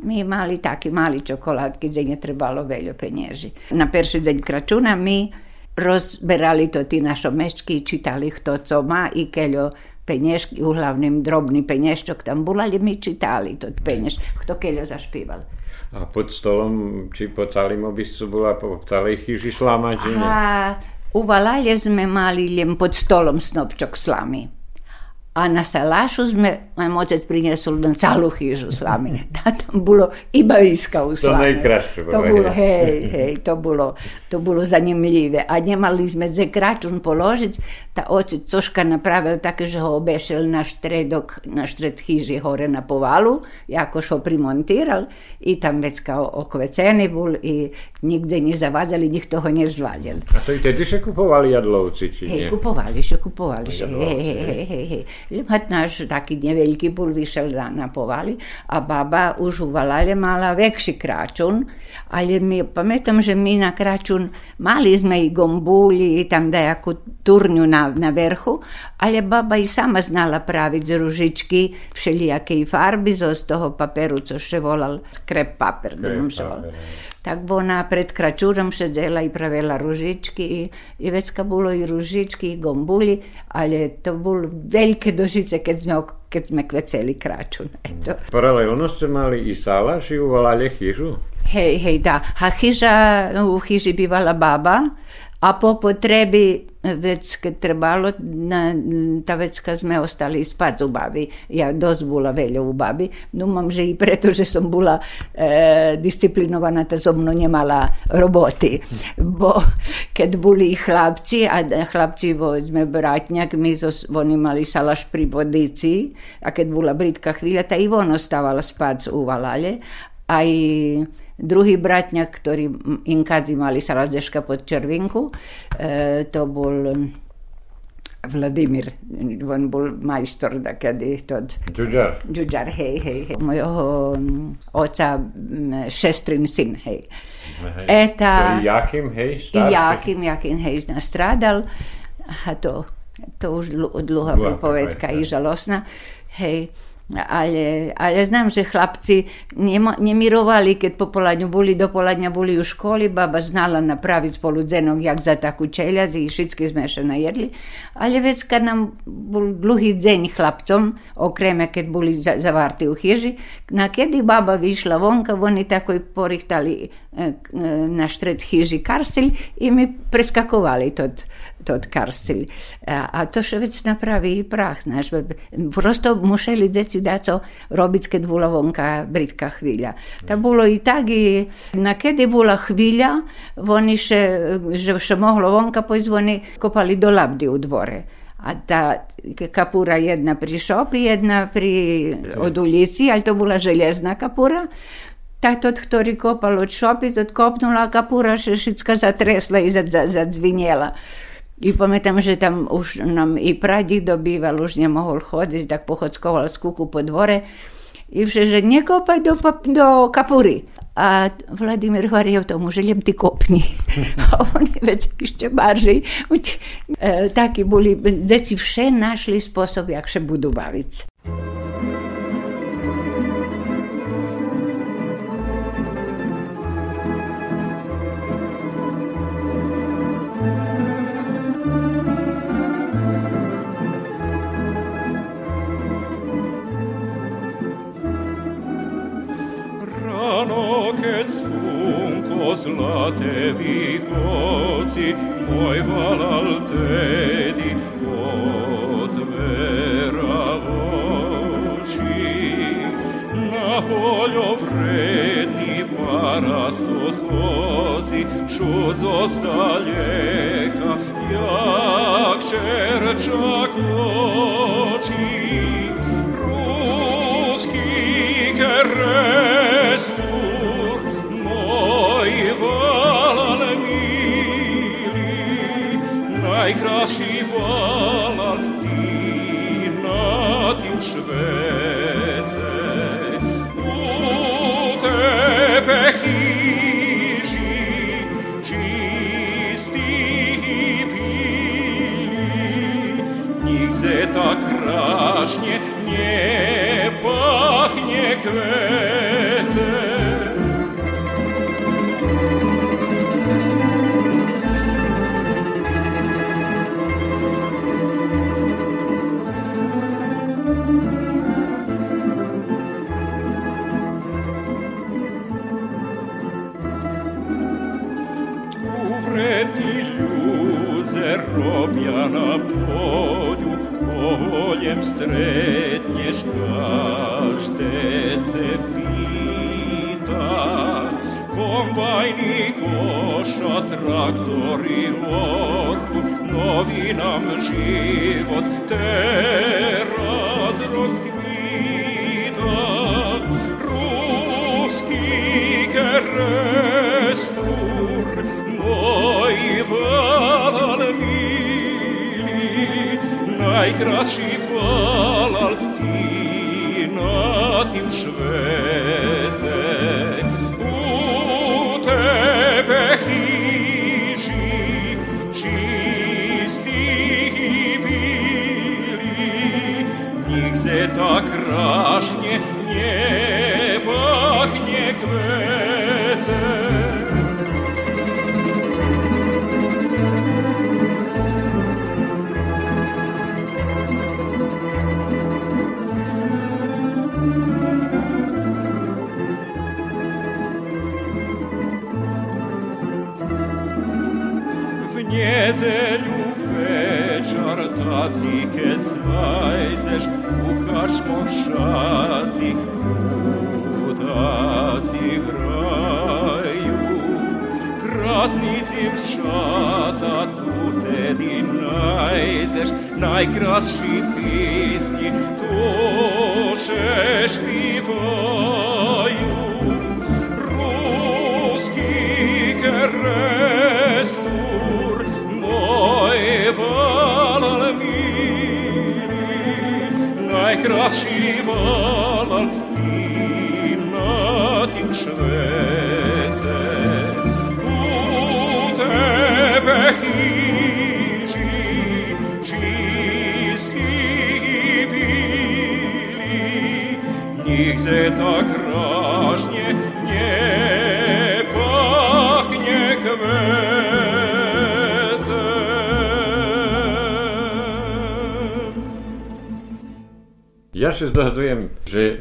my mali také mali čokoládky, kde netrebalo veľa penieži. Na perší deň kračuna my rozberali to tí našo meščky, čítali kto co má i keľo peniešky, uhlavným drobný penieščok tam bol, ale my čítali to penieš, kto keľo zašpíval. A pod stolom, či pod talým obiscu bola po talej chyži slama, či ne? A u Valalje sme mali len pod stolom snopčok slamy. A na salašu sme, môj otec priniesol na celú chyžu slamy. Da, tam bolo iba iska u slamy. To najkrajšie. To bolo, hej, hej, to bolo, to bolo zanimljive. A nemali sme ze kračun položiť, ta otec coška napravil také, že ho obešel na štredok, na štred chyži hore na povalu, jako šo primontiral i tam vecka okveceni bol i nigde zavadzali, nikto ho nezvalil. A to i tedy še kupovali jadlovci, či nie? Hej, kupovali še, kupovali še. Hej, hej, hej, hej, Limhat naš taki niewielki ból wyszedł na powali, a baba używała ale mala większy kraczun, ale mi, pamiętam, że mi na kraczun maliśmy i gombuli i tam dajaku turniu na, na vrhu, ale baba i sama znala praviť z ružičky všelijaké farby, zo z toho paperu, co še volal krep paper, krep -paper. se volal. Tak bo ona pred kračurom sedela i pravila ružički i, i već ka bilo i ružički i gombuli, ali to bol veliki dožice keď sme, keď sme kveceli kračun. Eto. Paralelno ste mali i salaš i uvalali chyžu? Hej, hej, da. A chyža, u chyži bývala baba, a po potrebi već kad trebalo, na, ta već kad sme ostali spať u babi, ja dosť bola veľa u babi, no mám, že i preto, že som bola e, disciplinovaná, to so mnou nemala roboty. Bo keď boli chlapci, a chlapci, sme bratňak, my so, oni mali salaš pri vodici, a keď bola britka chvíľa, ta i on ostávala spať u valale, aj Druhý bratňak, ktorý inkazi mali sa razdeška pod Červinku, e, to bol Vladimir, on bol majstor takedy tod... Džuđar. Džuđar, hej, hej, hej. Mojho oca šestrin sin, hej. hej. Eta... Jakim, hej, starší. Jakim, Jakim, hej, nastradal. A to, to už dlhá propovedka i žalosná. Hej. Ale, ale znam, že chlapci nemirovali, keď popoladnju boli, do poladnja boli u školi, baba znala napraviti spoludzenog jak za takú čeljad i všetky sme še najedli, ale već kad nam bol dluhý dzeň chlapcom, okreme keď boli zavarti u hiži, na kedy baba vyšla vonka, oni tako i porihtali e, na štred hiži karselj i mi preskakovali tod, to še već napravi i prah, znaš, prosto mušeli deci da co robiť, keď bola vonka britka chvíľa. Ta bolo i tak, i na kedy bola chvíľa, oni še, že še mohlo vonka pojsť, oni kopali do labdy u dvore. A ta kapura jedna pri šopi, jedna pri od ulici, ali to bola željezna kapura. Tak tot, ktorý kopal od šopi, tot kopnula kapura, še všetka zatresla i zadzvinjela. I pamätám, že tam už nám i pradido býval, už nemohol chodiť, tak pochodskoval z kuku po dvore. I vše, že nekopaj do, do kapury. A Vladimír hovoril tomu, že len ty kopni. A oni veď ešte barži. E, takí boli, deci vše našli spôsob, jak sa budú baviť. Zlatevi koci, moj valal tedi otvera oči. Na poljo vredni parast odhozi, šut zostaljeka, jak šerčak oči. Ruski kerestu najkrasi vala ti na tim šveze. U tebe hiži čisti i pili, njih zeta krašnje, nje pahne kvece. найкращі пісні тоже співаю. Руський керестур Ноєва Найкращий вар widzę tak raźnie, nie pachnie kwecem. Ja się zdohadujem, že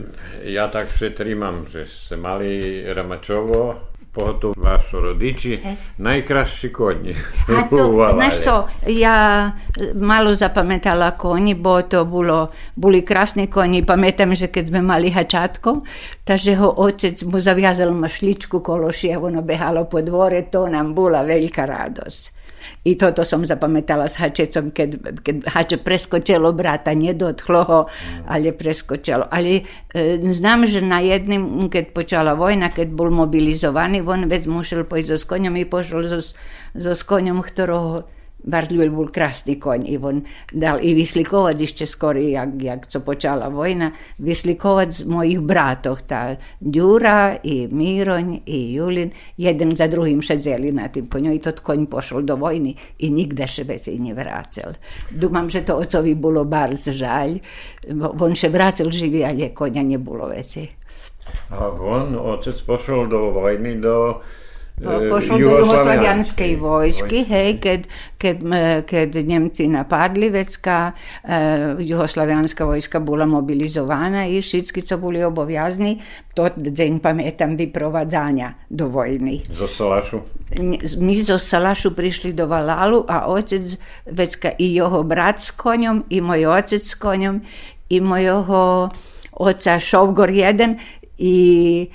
ja tak všetrímam, že ste mali Ramačovo, potom vaši rodiči, najkrajší koni. A to, znaš što, ja malo zapametala konji, bo to bilo, boli krasni konji, pametam, že kad sme mali hačatko, takže ho otec mu zavjazal mašličku kološi, evo nabehalo po dvore, to nam bula velika radost. I toto som zapamätala s Hačecom, keď, keď Hače preskočilo brata, nedotklo ho, ale preskočilo. Ale e, znam, že na jednym, keď počala vojna, keď bol mobilizovaný, on vec musel pojsť so konjom i pošol so, so konjom, ktorého Bardzo był krasny koń i on dal i wyslikować jeszcze skoro, jak, jak co poczęła wojna, wyslikować z moich bratów, ta Dziura i Miroń i Julin, jeden za drugim siedzeli na tym koniu i to koń poszedł do wojny i nigdy się więcej nie wracał. Dumam, że to ocowi było bardzo żal, bo on się wracał żywy, ale konia nie było więcej. A on, otec, poszedł do wojny, do pošlo do jugoslavijanske vojske, hej, kad, kad, kad Njemci napadli, vecka uh, jugoslavijanska vojska bila mobilizovana i šitski so bili obovezni, to deň pamätam, vyprovadzania do vojny. Zo Salašu? My zo Salašu prišli do Valalu a otec, vecka i jeho brat s konjom, i moj otec s konjom, i mojho oca Šovgor jeden, i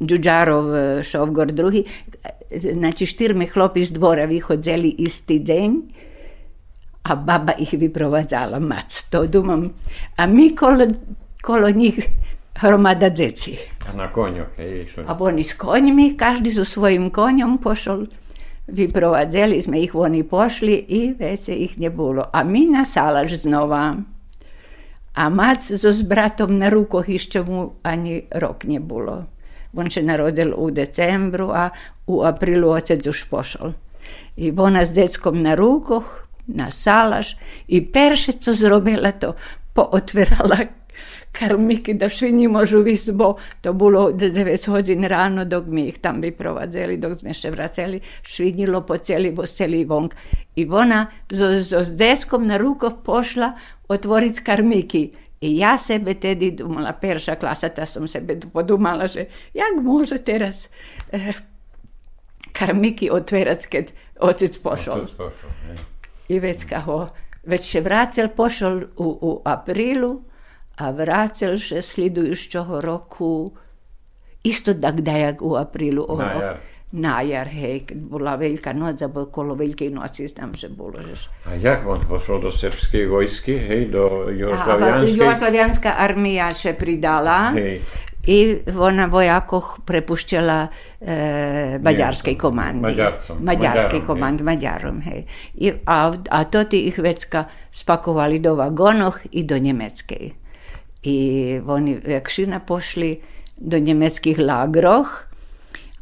Đuđarov Šovgor drugi, znači štirmi chlopi z dvora vychodzeli istý deň a baba ich vyprovadzala mac. To dumam. A my kolo, kolo njih hromada djeci. A na konju, hej? A oni s konjmi, každý so svojim konjom pošol. Vyprovadzeli sme ich, oni pošli i već ih ne bilo. A mi na salaž znova. A mac so s bratom na rukoh ešte mu ani rok ne bilo. On se narodil u decembru, a u aprilu otec už pošol. I ona s deckom na rukoh, na salaš i perše, co zrobila to, pootvirala karmiki da svi možu visi, bo to bilo 9 hodin rano dok mi ih tam bi provadzeli, dok sme še vraceli, švinjilo po celi, bo celi vonk. I ona s deckom na rukoh pošla otvoriť karmiki. ja себе те дидумала, перша класата сам себе подумала, že jak može teraz eh, karmiki otverat, kad otac pošol. I već kao, već še vracel pošol u, u aprilu, a vracel še slidujušćoho roku, isto da gdajak u aprilu o roku. Na jar, hej, keď bola veľká noc, alebo okolo Veľkej noci, znam, že bolo. Že... A jak on pošol do srbskej vojsky, hej, do A, jugoslavianskej? Jugoslavianska armija se pridala Hej. i ona vojakoh prepušćala e, mađarskej komandi. Mađarcom, Mađarskej komandi, Mađarom, hej. I, a, a to ti ih vecka spakovali do vagonoh i do Njemecke. I oni vekšina pošli do njemeckih lagroh,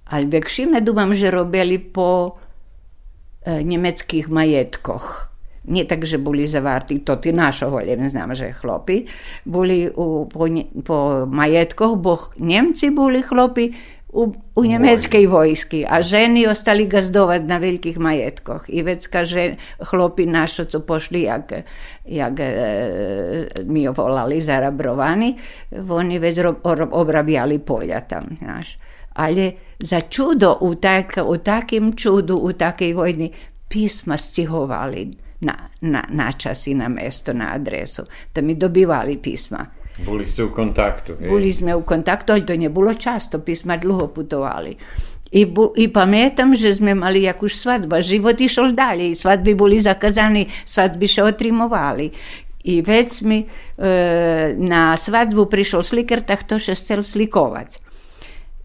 ali vekšina dumam, že robili po e, njemeckih majetkoh. Nie tak, že boli zavarti, to ti našo volje, ne znam, že chlopi, boli u, po, po majetkoh, bo Njemci boli chlopi u, u njemeckej vojski, a ženi ostali gazdovat na velikih majetkoh. I već kaže chlopi našo, co pošli, jak, jak e, mi volali zarabrovani, oni već obravjali polja tam, znaš. Ali za čudo, u, tak, u takim čudu, u takej vojni, pisma stihovali na, na, na čas i na mesto, na adresu, da mi dobivali pisma. Boli ste u kontaktu, hej. Boli sme u kontaktu, ali to nie bilo často, pisma dlho putovali. I, bu, I pamätam, že sme mali jak už svadba, život išol dalje i svadby boli zakazani, svadby še otrimovali. I već mi e, na svadbu prišol slikar, tak to še chcel slikovať.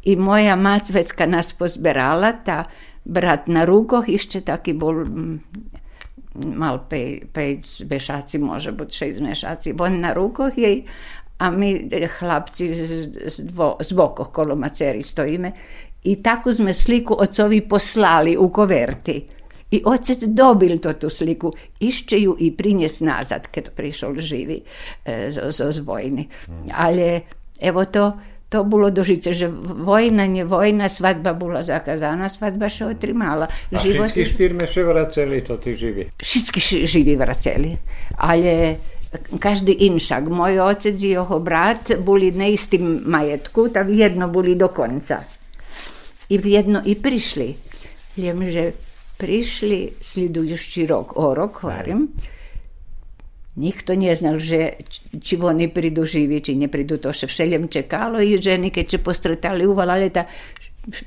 I moja mac već kad nas pozberala, ta brat na rukoh, ešte taký bol mm, mal pej, pej mešaci, može biti šest mešaci, on na rukoh jej, a mi e, chlapci z, bokoh kolo maceri stojíme. I takú sme sliku ocovi poslali u koverti. I otec dobil to tu sliku, išće ju i prinjes nazad, kad prišol živi e, z, z, z vojny. Ale evo to, to було дуже, це ж війна, не війна, свадьба була заказана, свадьба ще отримала. A všetky štyrme še vraceli, to tí živí. Všetky ši- živí vraceli, ale každý inšak. Môj otec i jeho brat boli na istým majetku, tak jedno boli do konca. I v jedno i prišli. Viem, že prišli slідуючий rok, o rok, hovorím, Nikto nije znal že či oni pridu živi, či ne pridu, to še všeljem čekalo i ženi kad će postretali uvala leta,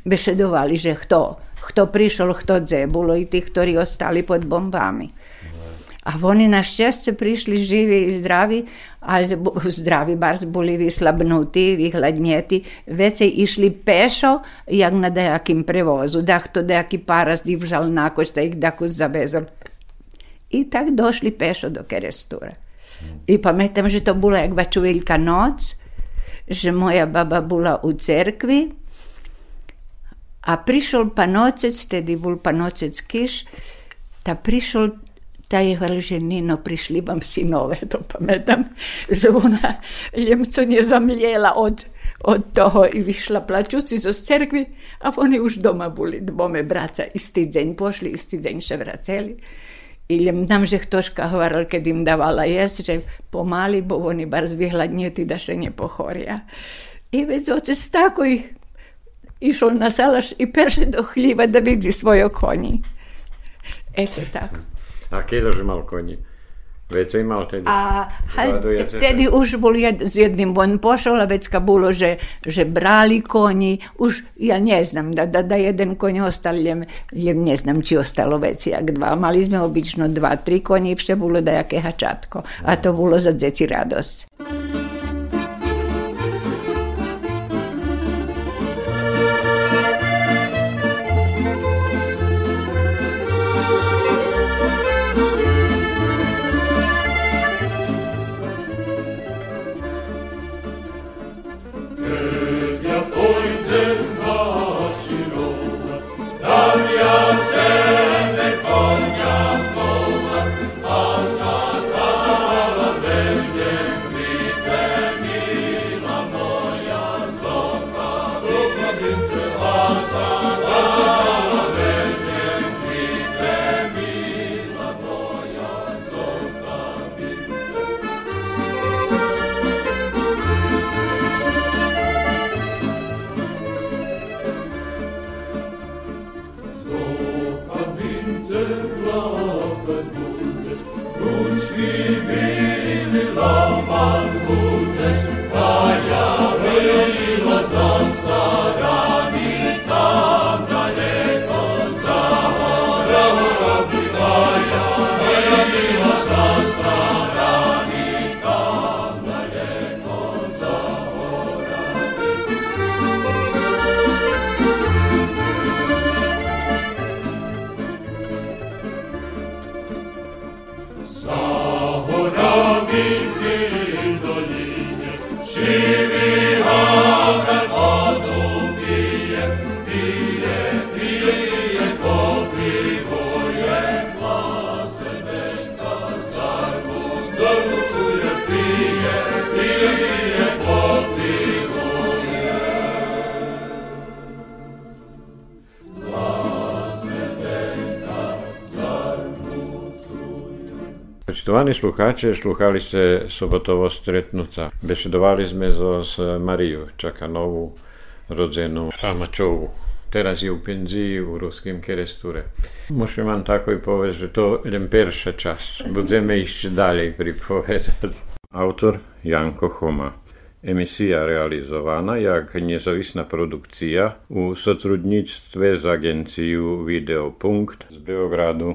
bešedovali že kto, kto prišol, kto dzebulo i tih, ktorí ostali pod bombami. A oni na šťastie prišli živi i zdravi, ali zdravi bar boli vi slabnuti, vi hladnjeti, vecej išli pešo, jak na dejakim prevozu, da to dejaki parazdiv žal nakoč, da ih dako zavezor. i tak došli pešo do Kerestura. I pametam, že to bula jak bačuveljka noc, že moja baba bula u cerkvi, a prišel pa nocec, tedi bul pa nocec kiš, ta prišel ta je vel ženino, prišli vam sinove, to pametam. Zvona Ljemcun je zamljela od, od toho i višla plačuci z cerkvi, a oni už doma boli, dvome braca, isti dzen pošli, isti dzen še vraceli. I Ljem nam, že ktoška hovoril, keď im dávala jesť, že pomali, bo oni bar zvyhľadneti da še ne pohoria. I već otec tako i išao na salaš i perše do hljeva da vidi svoje konji. Eto tako. A keďže mal koni? Vecej mal tedy. A haj, Vzadu jazdete? tedy už bol jed, s jedným on pošol, a već kad bilo, že, že brali konji, už ja ne znam, da, da, da jeden konj ostal, ljem, ljem ne znam či ostalo već jak dva. Mali sme obično dva, tri konji, i vše bilo da jake hačatko, a to bilo za djeci radost. Spoštovani sluhače, slušali ste sobotovo stretnuca. Besedovali sme zo z eh, Marijo Čakanovu, rodzenu Ramačovu. Teraz je v penziji v ruskim kresture. Muszę wam taką powiedzieć, że to ten pierwszy czas. Będziemy iść dalej pripowiadać. Autor Janko Homa. Emisja realizowana jak niezawisna produkcja u sotrudnictwie z agencją Videopunkt z Beogradu.